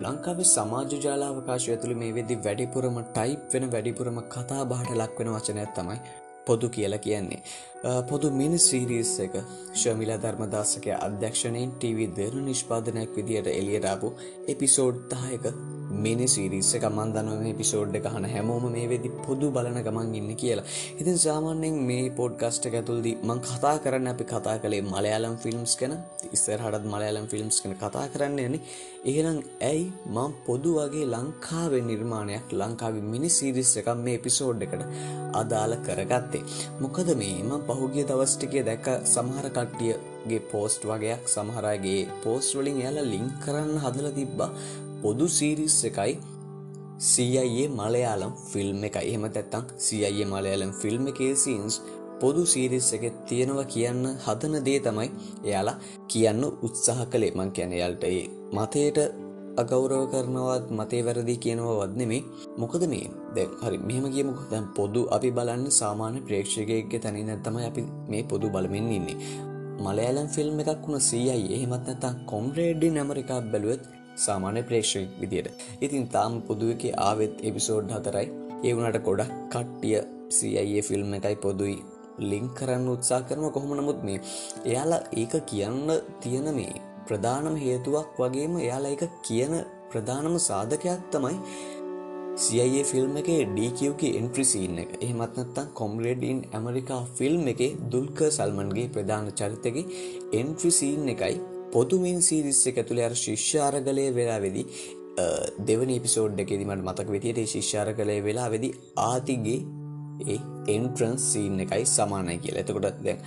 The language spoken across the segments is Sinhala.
ලංකාවේ සමාජ ජාලාවකාශය ඇතුළි මේ වෙදි වැඩිපුරම ටයිප් වෙන වැඩිපුරම කතා බාට ලක්වෙන වචනයක් තමයි පොදු කියලා කියන්නේ. පොදු මිනි සීරීස් එක ශමිලා ධර්මදාසක අධ්‍යක්ෂණයෙන් TV දෙනු නිෂ්පාදනයක් විදියට එලියටාපු එපිසෝඩ් තායක මිනි සිරිස්ස එක මන්දනුව පිසෝඩ් එක හන හැමෝම මේ වෙදි පොදු බලන ගමන් ඉන්න කියලා. ඉතින් සාමාන්‍යෙන් මේ පොඩ්ගස්ට ඇතුල්දී මං කතා කරන්න අපි කතා කළේ මලයාලම් ෆිල්ම්ස් කන ඉස්සර හටත් මලයාලම් ෆිල්ම්ස් කන කතා කරන්න යන ඒනම් ඇයි මං පොදු වගේ ලංකාවේ නිර්මාණයක් ලංකාව මිනි සිරිස් එක මේ පිසෝඩ් එකට අදාළ කරගත්තේ? මොකද මේම පහුගිය දවස්ටිකය දැක්ක සමහර කට්ටියගේ පෝස්ට් වගේයක් සමහරගේ පෝස්ට් වලින් යාලා ලිංක් කරන්න හදල තිබ්බා. පොදු සීරිස් එකයි සීයේ මලයාලම් ෆිල්ම් එක එහෙම තැත්තං සීයේ මලයාලම් ෆිල්ම් එකේ සීන්ස් පොදු සීරිස් එක තියෙනවා කියන්න හදන දේ තමයි එයාලා කියන්න උත්සාහ කළේ. මං කියන යාල්ට ඒ මතයට අගෞරව කරනවත් මතේ වැරදි කියනවා වදනෙමේ මොකද මේ? දැ හරි මෙහම කියමු දැන් පොදු අපි බලන්න සාමාන්‍ය ප්‍රේක්ෂකයගේ තැනි නැත්තමයි අපි මේ පොදු බලමින් ඉන්නේ. මලයාලම් ෆිල්ම් එකක් වුණ සීයි එහෙමත් නැතා කොම්රේඩ්ඩි නැමරිකා බැලුවත් සාමාන්‍ය ප්‍රේක්ෂක විදියට. ඉතින් තාම පුදුවක ආවෙත් එපිසෝඩ් හතරයි. ඒ වුණට ගොඩක් කට්ටිය සයියේ ෆිල්ම් එකයි පොදුයි ලිංක් කරන්න උත්සා කරන කොහොම නමුත් මේ එයාලා ඒක කියන්න තියෙන මේ ප්‍රධානම හේතුවක් වගේම එයාලා එක කියන ප්‍රධානම සාධකයක් තමයි සියේ ෆිල්ම් එක ඩකගේ එන්ට්‍රිසිීන් එක. එහමත්නත්තන් කොම්රේඩන් ඇමරිකා ෆිල්ම් එක දුල්ක සල්මන්ගේ ප්‍රධාන චරිතගේ එන්ට්‍රිසීන් එකයි පොදුමින් සීරිස්ස එක ඇතුළේ අර ශිෂ්‍යාරගලය වෙලා වෙදි දෙවනි පිසෝඩ් එකෙදි මට මතක විතියට ශිෂ්‍යාර කළය වෙලා වෙදි ආතිගේ ඒ එන්ට්‍රන්ස් සීන් එකයි සමානයි කියලා. එතකොටත් දැන්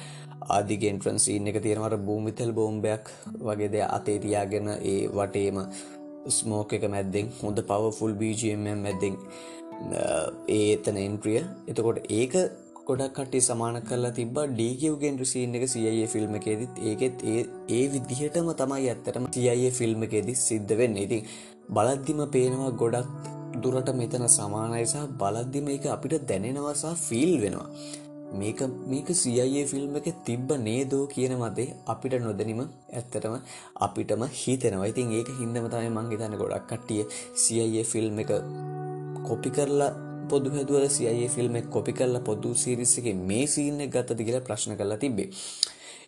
ආදිගෙන්ට්‍රන් සීන් එක තියෙනවට භූමිතල් බෝම්බයක් වගේ දෙ අතේ තියාගෙන ඒ වටේම ස්මෝක එක මැද්දෙන් හොඳ පවෆුල් බීජම් මැද්දෙන් ඒ එතන එන්ට්‍රිය එතකොට ඒක ගොඩක් කටේ සමාන කරලා තිබ ඩීකවගෙන් රුසිීන් එක සියේ ෆිල්ම් එකෙදත් ඒකෙත් ඒ ඒ විදිහටම තමයි ඇත්තටම සියේ ෆිල්ම් එකෙදි සිද්ධ වෙන්න. ඉතින් බලද්දිම පේනවා ගොඩක් දුරට මෙතන සමානයිසා බලද්දිම එක අපිට දැනෙනවසා ෆිල් වෙනවා. මේක මේක සියේ ෆිල්ම් එක තිබ්බ නේදෝ කියන මතේ අපිට නොදැනීම ඇත්තටම අපිටම හිතෙනවා. ඉතින් ඒක හින්දම තමයි මං හිතන්න ගොඩක් කට්ටිය සියේ ෆිල්ම් එක කොපි කරලා පොදු හැදුවල සියේ ෆිල්ම් එක කොපි කරලා පොදු සිරිස් එකේ මේ සීන් එක ගත්තද කියලා ප්‍රශ්න කරලා තිබ්බේ.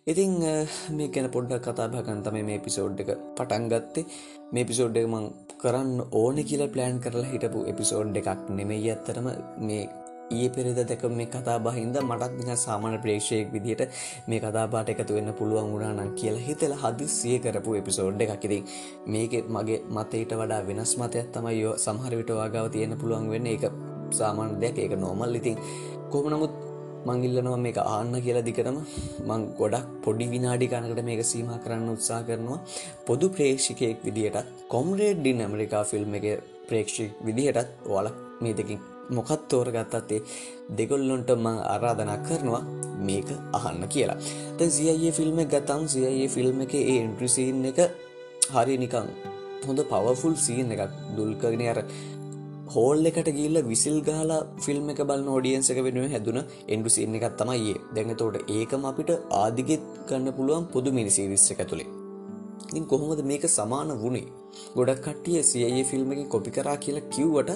ඉතින් මේ ගැන පොඩ්ඩක් කතා බහ කරන්න තමයි මේ එපිසෝඩ් එක පටන් ගත්තේ. මේ එපිසෝඩ් එක මම කරන්න ඕනේ කියලා ප්ලෑන් කරලා හිටපු එපිසෝඩ් එකක් නෙමෙයි ඇත්තටම මේ ඒ පෙරද දැක මේ කතා බහින්ද මටත් දින සාමාන්‍ය ප්‍රේක්ෂයෙක් විදිහට මේ කතාපාට එකතු වෙන්න පුළුවන් වුණානම් කියලා හිතලා හදිස්සිය කරපු එපිසෝඩ් එකක් ඉතින් මේක මගේ මතයට වඩා වෙනස් මතයක් තමයි යෝ සමහර විට වගාව තියෙන පුළුවන් වෙන්න ඒක සාමාන්‍ය දෙයක්. ඒක නෝමල් ඉතින් කොහොම නමුත් මංගිල්ලනවා මේක ආන්න කියලා දිකරම මං ගොඩක් පොඩි විනාඩි කනකට මේක සීම කරන්න උත්සා කරනවා. පොදු ප්‍රේක්ෂිකයෙක් විදිහටත් කොම්රේඩ්ඩින් ඇමරිකා ෆිල්ම් එක ප්‍රේක්ෂික් විදිහටත් ඕල මේ දෙකින් මොකත් තෝර ගත්තත්තේ දෙගොල්ලොන්ට මං ආරාධනා කරනවා මේක අහන්න කියලා. ත සියේ ෆිල්ම් ගතම් සියේ ෆිල්ම් එක ඒ ඉන්ට්‍රසිීන් එක හරි නිකං හොඳ පවෆුල් සීන් එකක් දුල්කගෙන අර හෝල් එකට ගිල්ල විසිල් ගාලා ෆිල්ම් එක බල ෝඩියන්ස එක වෙනුව හැදුන එන්ඩු සින්න එකත් තමයිඒ දැඟතෝට ඒකම අපිට ආදිගෙත් ගන්න පුළුවන් පොදු මිනිසිවිස්ස එක තුළේ ඉන් කොහොමද මේක සමාන වුණේ ගොඩක් කට්ටිය සියේ ෆිල්ම් එක කොපි කරා කියලා කිව්වට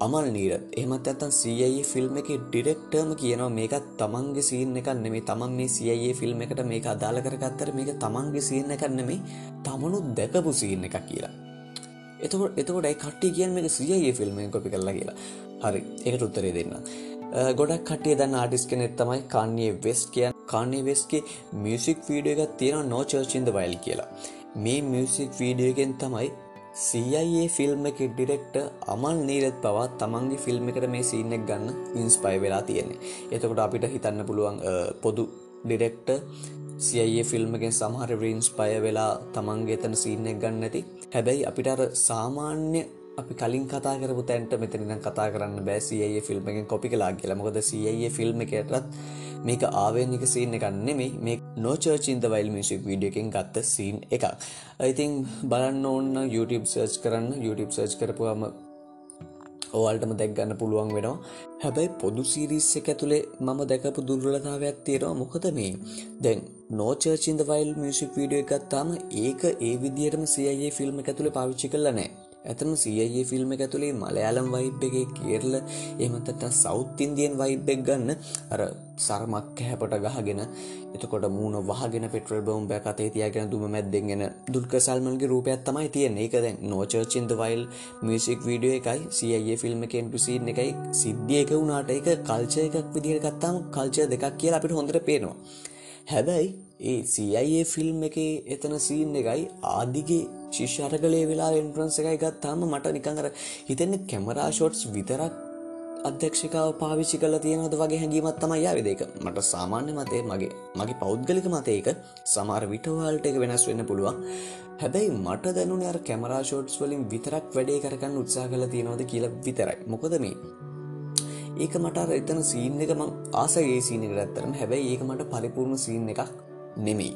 අමල් නීර එහමත් ඇත්තන් සයේ ෆිල්ම් එක ඩිරෙක්ටර්ම කියනවා මේකත් තමන්ගේ සීන් එකක් නෙමේ තමන් මේ සයේ ෆිල්ම් එකට මේක අදාළ කරගත්තර මේක තමන්ගේ සීන් එකක් නෙමේ තමනුත් දැකපු සීන් එකක් කියලා. එතකොට එතකොට කට්ටිය කියන් මේක සියේ ෆිල්ම්ෙන් කොපි කරලා කියලා. හරි එකට උත්තරේ දෙන්න ගොඩක් කටිය දන්න ආටිස් කෙනෙත් තමයි කන්නේ වෙස් කියන් කාන්නේ වෙස්ගේ මියසික් වීඩියෝ එකක් තියෙන නෝචර්චින්ද වයිල් කියලා. මේ මියසික් වීඩියෝගෙන් තමයි සයේ ෆිල්ම් එක ඩිරෙක්ට අමල් නීරත් පවා තමන්ගේ ෆිල්ම් එකට මේ සීනෙක් ගන්න ඉන්ස්පයි වෙලා තියෙන්නේ. එතකොට අපිට හිතන්න පුළුවන් පොදු ඩිරෙක්ට සියේ ෆිල්ම් එකෙන් සමහර රීන්ස් පය වෙලා තමන්ගේ එතන සීනෙක් ගන්න ඇති හැබැයි අපිට අර සාමාන්‍ය අපි කලින් කතා කරපු තැන්ට මෙතනිනම් කතා කරන්න බෑ. සියේ ෆිල්ම් එකෙන් කොපි කලා කියලා. මොකද සියේ ෆිල්ම් එකටත් මේක ආවෙනික සීන් එකක් නෙමේ මේ නෝචර්චින්ද වයිල් මිසික් වීඩියකින් ගත්ත සීන් එකක්. ඉතින් බලන්න ඕන්න YouTube සර්ච් කරන්න. YouTube සර්ච් කරපුවාම ඕවල්ටම දැක්ගන්න පුළුවන් වෙනවා. හැබැයි පොදු සිරිස්ස එක ඇතුළේ මම දැකපු දුර්ලතාවයක් තියෙනවා. මොකද මේ? දැන් නෝචර්චින්ද වයිල් මියසික් වීඩියෝ එකත්තාම ඒක ඒ විදිහටම සයේ ෆිල්ම් ඇතුළේ පාවිච්චි කරලා නෑ ඇතම සයේ ෆිල්ම් එක ඇතුළේ මලයාලම් වයිබ් එක කියරල එමතට සෞත් ඉන්දියන් වයිබ්බෙක් ගන්න. අර සරමක් හැපට ගහගෙන එතකොට මූුණ වහගෙන පෙටල් බවම් බැ අතේ තියගෙන දුම මැද්දෙන්ගෙන දුල්ක සල්මන්ගේ රූපයක් තමයි තියෙන් ඒක දැන් නෝචර්චින්ද වයිල් මියසික් වීඩියෝ එකයි සයේ ෆිල්ම් එකෙන් පිසින් එකයි. සිද්ධියක වුණට එක කල්චය එකක් විදිහට ගත්තාම කල්චය දෙකක් කියලා අපිට හොඳට පේනවා. හැබැයි ඒ CIA ෆිල්ම් එක එතන සීන් එකයි ආදිගේ ශිෂ්‍යාරකලේ වෙලා එන්ට්‍රන්ස එකයි ගත්තාම මට නිකඟර හිතෙන්න කැමරා ෂොට්ස් විතරක් අධ්‍යක්ෂකාව පාවිච්චි කල තියෙනවද වගේ හැඟීමත් තමයි යාවිදේක මට සාමාන්‍ය මතේ මගේ මගේ පෞද්ගලික මතයක සමාර විටවාල්ට එක වෙනස් වෙන්න පුළුවන්. හැබැයි මට දැනුන අර කැමරා ෂෝට්ස් වලින් විතරක් වැඩේ කරගන්න උත්සා කල තියෙනවද කියලා විතරයි. මොකද මේ ඒක මට එතන සීන් එක ම ආසගේ සීන එක ඇත්තරම හැබැයි ඒක මට පරිපූර්ණ සීන් එකක් නෙමෙයි.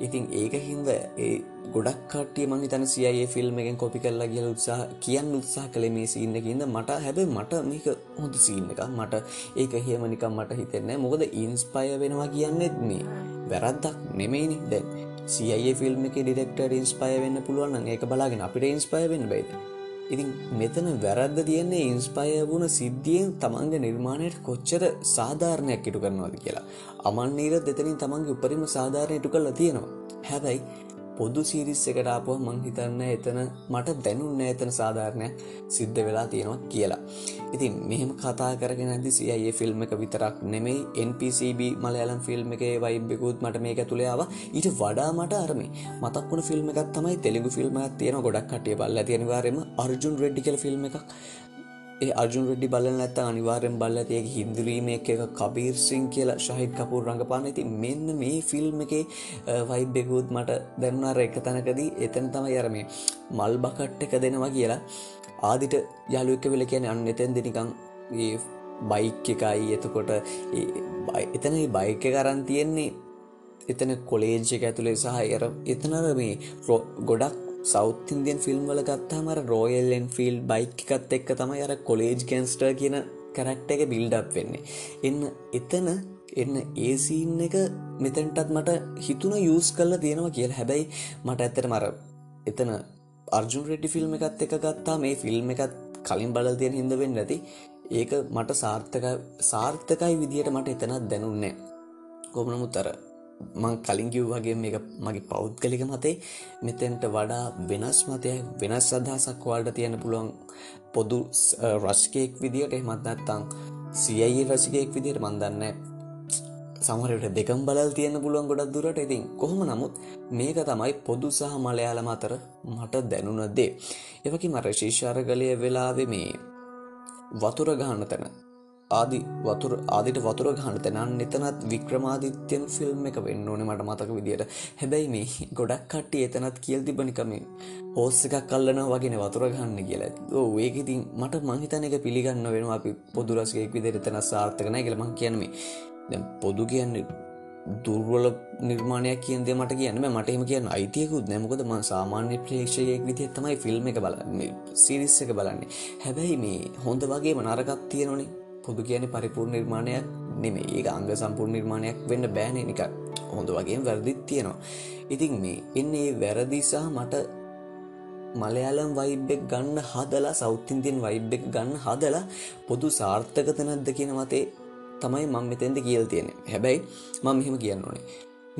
ඉතින් ඒක හින්ද ඒ ගොඩක් කටිය මං තන සියයේ ෆිල්ම් එකෙන් කොපි කරලා කියල උත්සාහ කියන්න උත්සාහ කළ මේ සීන්න කියන්න මට. හැබැ මට මේක හොඳ සීන් එක මට ඒක හෙමනිකම් මට හිතෙන්නේ මොකද ඉන්ස්පය වෙනවා කියන්නෙත් මේ. වැරද්දක් නෙමේනි දැන් සියයේ ෆිල්ම් එක ඩිරෙක්ට ඉන්ස්පය වෙන්න පුළුවන් ඒක බලාගෙන අපිට ඉන්ස්පය වෙන්න බයිද ඉතින් මෙතන වැරද්ද තියන්නේ ඉන්ස්පය වුණ සිද්ධියෙන් තමන්ගේ නිර්මාණයට කොච්චර සාධාරණයක් ඉටු කරනවාද කියලා. අමන්නීර දෙතනින් තමන්ගේ උපරිම සාධාරණය ඉටු කරලා තියෙනවා. හැබැයි පොදු සිරිස් එකට ආපුව මං හිතන්න එතන මට දැනුන්න එතන සාධාරණයක් සිද්ධ වෙලා තියෙනවා කියලා. ඉතින් මෙහෙම කතා කරගෙන ඇදි සියයේ ෆිල්ම් එක විතරක් නෙමෙයි NPCB මලයාලම් ෆිල්ම් එකේ වයිබ්බෙකුත් මට මේක ඇතුළේ ආවා. ඊට වඩා මට අරමේ. මතක් වුණ ෆිල්ම් එකක් තමයි තෙලුගු ෆිල්ම් එකක් තියෙනවා ගොඩක් කට්ටිය බලලා ඇති අනිවාර්යයෙන්ම අර්ජුන් රෙඩ්ඩි කියලා ෆිල්ම් එකක්. ඒ අර්ජුන් රෙඩ්ඩි බලන්න නැත්ත අනිවාර්යෙන් බල්ල තියක හින්දුරීමක් එක කබීර් සිං කියලා ශහිත් කපුර රඟපාන ඇති මෙන්න මේ ෆිල්ම් එකේ වයිබෙකුත් මට දැන්නාර එක තැනකදී. එතන තම යරමේ මල් බකට් එක දෙනවා කියලා. ආදිට යාලුවක වෙල කියන අන්න එතැන් දෙනිකං බයික් එකයි. එතකොට එතන බයික කරන් තියෙන්නේ එතන කොලේජ් එක ඇතුළේ සහ එර එතනර මේ ගොඩක් සෞත් ඉන්දියන් ෆිල්ම් වල ගත්තාමර රෝයල්ලෙන් ෆිල් බයික් එකත් එක්ක තමයි අර කොලේජ් ගැන්ස්ටර් කියන කැරක්ට එක බිල්ඩක් වෙන්නේ. එන්න එතන එන්න ඒසින් එක මෙතැන්ටත් මට හිතුන යස් කල්ල තියෙනවා කියලා. හැබැයි මට ඇත්තට මර එතන අර්ජුන් රෙඩි ෆිල්ම් එකත් එක ගත්තා මේ ෆිල්ම් එකත් කලින් බලල් තියෙන හිද වෙන්න ඇති ඒක මට සාර්ථක සාර්ථකයි විදියට මට එතනත් දැනුන්නේ. කොමනමුත්තර මං කලින් කිව් වගේ මේ මගේ පෞද්ගලික මතේ. මෙතැන්ට වඩා වෙනස් මතයක් වෙනස් අදහසක් වල්ට තියෙන පුළුවන් පොදු රශ්කයෙක් විදිට එහමත් නැත්තං සියයි රසිකයෙක් විදියට මන්දන්න සමරට දෙකම් බලල් තියෙන පුළුවන් ගොඩක් දුරට. ඉතින් කොහොම නමුත් මේක තමයි පොදු සහ මලයාලම අතර මට දැනුනදේ එවකි මර ශිෂාර කලය වෙලාවෙ මේ වතුර ගාන තැන ආදි වතුර ආදිට වතුර ගහන තැනන් එතනත් වික්‍රමාදිත්‍යයන් ෆිල්ම් එක වෙන්න ඕනේ මට මතක විදියට. හැබැයි මේ ගොඩක් කට්ටි එතනත් කියල් තිබනිකමේ හෝස් එකක් කල්ලන වගෙන වතුර ගන්න කියලා. ඕ ඒකඉතින් මට මංහිතන එක පිළිගන්න වෙන අපි පොදුරස්කයෙක් විදිර එතන සාර්ථකන කියලම කියනමේ දැ පොදු කියන්නේ දුර්වල නිර්මාණයක් කියන්ද මට කියන්න මටම කියන්න අයිතියකුත් නැමකොද ම සාමාන්‍ය ප්‍රේක්ෂයක් විදිහ තමයි ෆිල්ම් එක බල සිරිස්ස එක බලන්නේ. හැබැයි මේ හොඳ වගේ මනරගත් තියෙනනේ පොදු කියන පරිපූර් නිර්මාණයක් නෙමේ ඒ අංග සම්පූර් නිර්මාණයක් වෙන්න බෑන. නික හොඳ වගේ වැරදිත් තියෙනවා. ඉතින් මේ එන්නේ වැරදිසා මට මලයාලම් වයිබ්බෙක් ගන්න හදලා සෞතින්තියන් වයිබ්බෙක් ගන්න හදලා පොදු සාර්ථකත නැද්ද කියන මතේ තමයි මං මෙතෙන්ද කියල් තියෙන හැබැයි මං මෙහෙම කියන්න ඕනේ.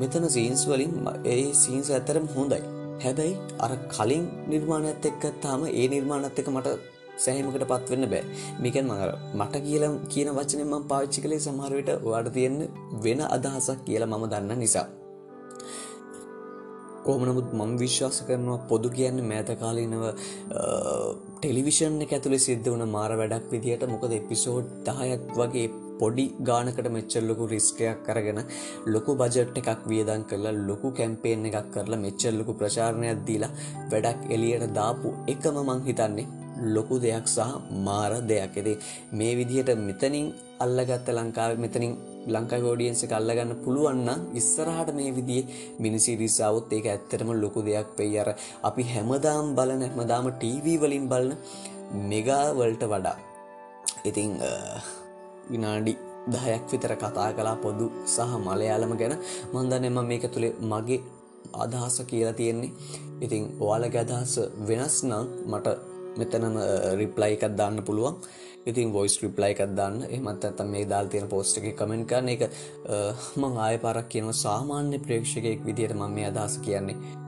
මෙතන සීන්ස් වලින් ඒ සීන්ස් ඇතරම් හොඳයි. හැබැයි අර කලින් නිර්මාණයත් එක්කත්තාම ඒ නිර්මාණත් එක මට සැහමකට පත්වෙන්න බෑ. මේකන් මඟර මට කියල කියන වචනය ම පාච්චි කලේ සමහරවිට වාට තියෙන්න වෙන අදහසක් කියලා මම දන්න නිසා. කොමනමුත් මං විශ්වාස කරනවා පොදු කියන්න මෑතකාලීනව ටෙලිවිෂන් එක ඇතුළේ සිද්ධ වන මාර වැඩක් විදිහට මොකද එපිසෝඩ් දහයක් වගේ පොඩි ගානකට මෙච්චල්ලොකු රිස්කයක් කරගෙන ලොකු බජට් එකක් වියදන් කරලා ලොකු කැම්පේෙන් එකක් කරලා මෙච්චල්ලොකු ප්‍රචාරණයක් දීලා වැඩක් එලියට දාපු එකම මං හිතන්නේ ලොකු දෙයක් සහ මාර දෙයක්. එදේ මේ විදිහට මෙතනින් අල්ලගත්ත ලංකාව මෙතනින් ලංකා ෝඩියන්ස කල්ලගන්න පුළුවන්න ඉස්සරහට මේ විදිේ මිනිසිරිසාවත් ඒක ඇත්තටම ලොකු දෙයක් වෙයි. අර අපි හැමදාම් බලන හැමදාම ටීවී වලින් බලන මෙගාවල්ට වඩා. ඉතිං විනාඩි දහයක් විතර කතා කලා පොදු සහ මලයාලම ගැන. මන්දන්න එම මේක තුළේ මගේ අදහස කියලා තියෙන්නේ. ඉතිං ඔයාලගේ අදහස වෙනස් නම් මට මෙතනම රිප්ලයි එකත් දාන්න පුළුවන්. ඉතින් වොයිස් රිප්ලයි එකත් දාන්න. එමත් ඇතම් මේ දාල් තියෙන පෝස්ට එක කමෙන්ට් කරන එක මං ආය පරක් කියනවා. සාමාන්‍ය ප්‍රේක්ෂකයෙක් විදියට මම මේ අදහස කියන්නේ.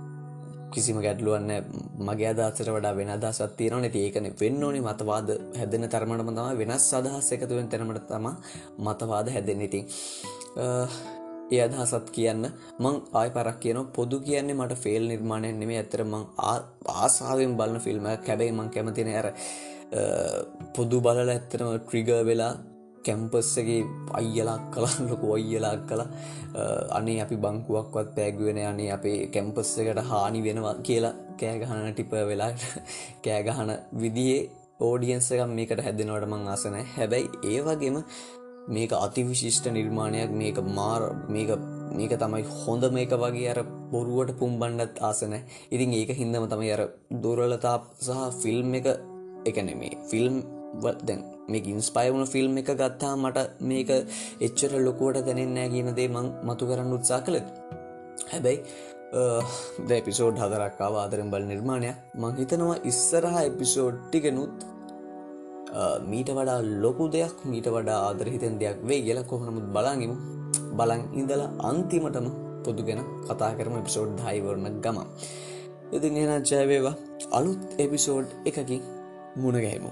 කිසිම ගැටලුවන්න මගේ අදසට වඩා වෙන අදසත් තියෙන නැති ඒකන වෙන්න ඕනි. මතවාද හැදෙන තරමටම තම වෙනස් අදහස් එකතුවෙන් තැනමට තම මතවාද හැදෙන් ඉතින් ඒ අදහසත් කියන්න මං ආය පරක් කියන පොදු කියන්නේ මට ෆෙල් නිර්මාණයෙන් නෙමේ ඇතර මං ආසාාවෙන් බලන ෆිල්ම් කැබැයි මං කැමතින ඇර පොදු බලල ඇත්තනම ට්‍රිග වෙලා කැම්පස්සගේ අයියලක් කලා ලොකු ඔයියලක් කළ අනේ අපි බංකුවක්වත් පෑගුවෙන අනේ අපේ කැම්පස් එකට හානි වෙනවා කියලා කෑගහන ටිප වෙලා කෑගහන විදියේ ඕඩියන්සකම් මේකට හැදෙනවට මං ආසනෑ හැබැයි ඒ වගේම මේක අතිවිශිෂ්ට නිර්මාණයක් මේක මාර මේක මේක තමයි හොඳ මේක වගේ අර බොරුවට පුම්බණ්ඩත් ආසනෑ ඉතින් ඒක හින්දම තමයි අර දුරලතා සහ ෆිල්ම් එක එකනෙමේ ෆිල්ම් දැන් මේ ඉන්ස්පයි වුණ ෆිල්ම් එක ගත්තා මට මේක එච්චර ලොකුවට දැනෙන්නෑ කියනදේ මං මතු කරන්න උත්සා කළත් හැබැයි ද එපිසෝඩ් හදරක්කාව ආදරෙන් බල නිර්මාණයක්. මං හිතනවා ඉස්සරහා එපිසෝඩ්ටිගෙනුත් මීට වඩා ලොකු දෙයක් මීට වඩා ආදරහිතෙන් දෙයක් වේ කියල කොහොනමුත් බලාගිමු බලන් ඉඳලා අන්තිමටම පොදු ගැන කතා කරම එපිසෝඩ් හයිවරණ ගම ඉතින් එන ජයවේවා අලුත් එපිසෝඩ් එකකින් මුණගැහිමු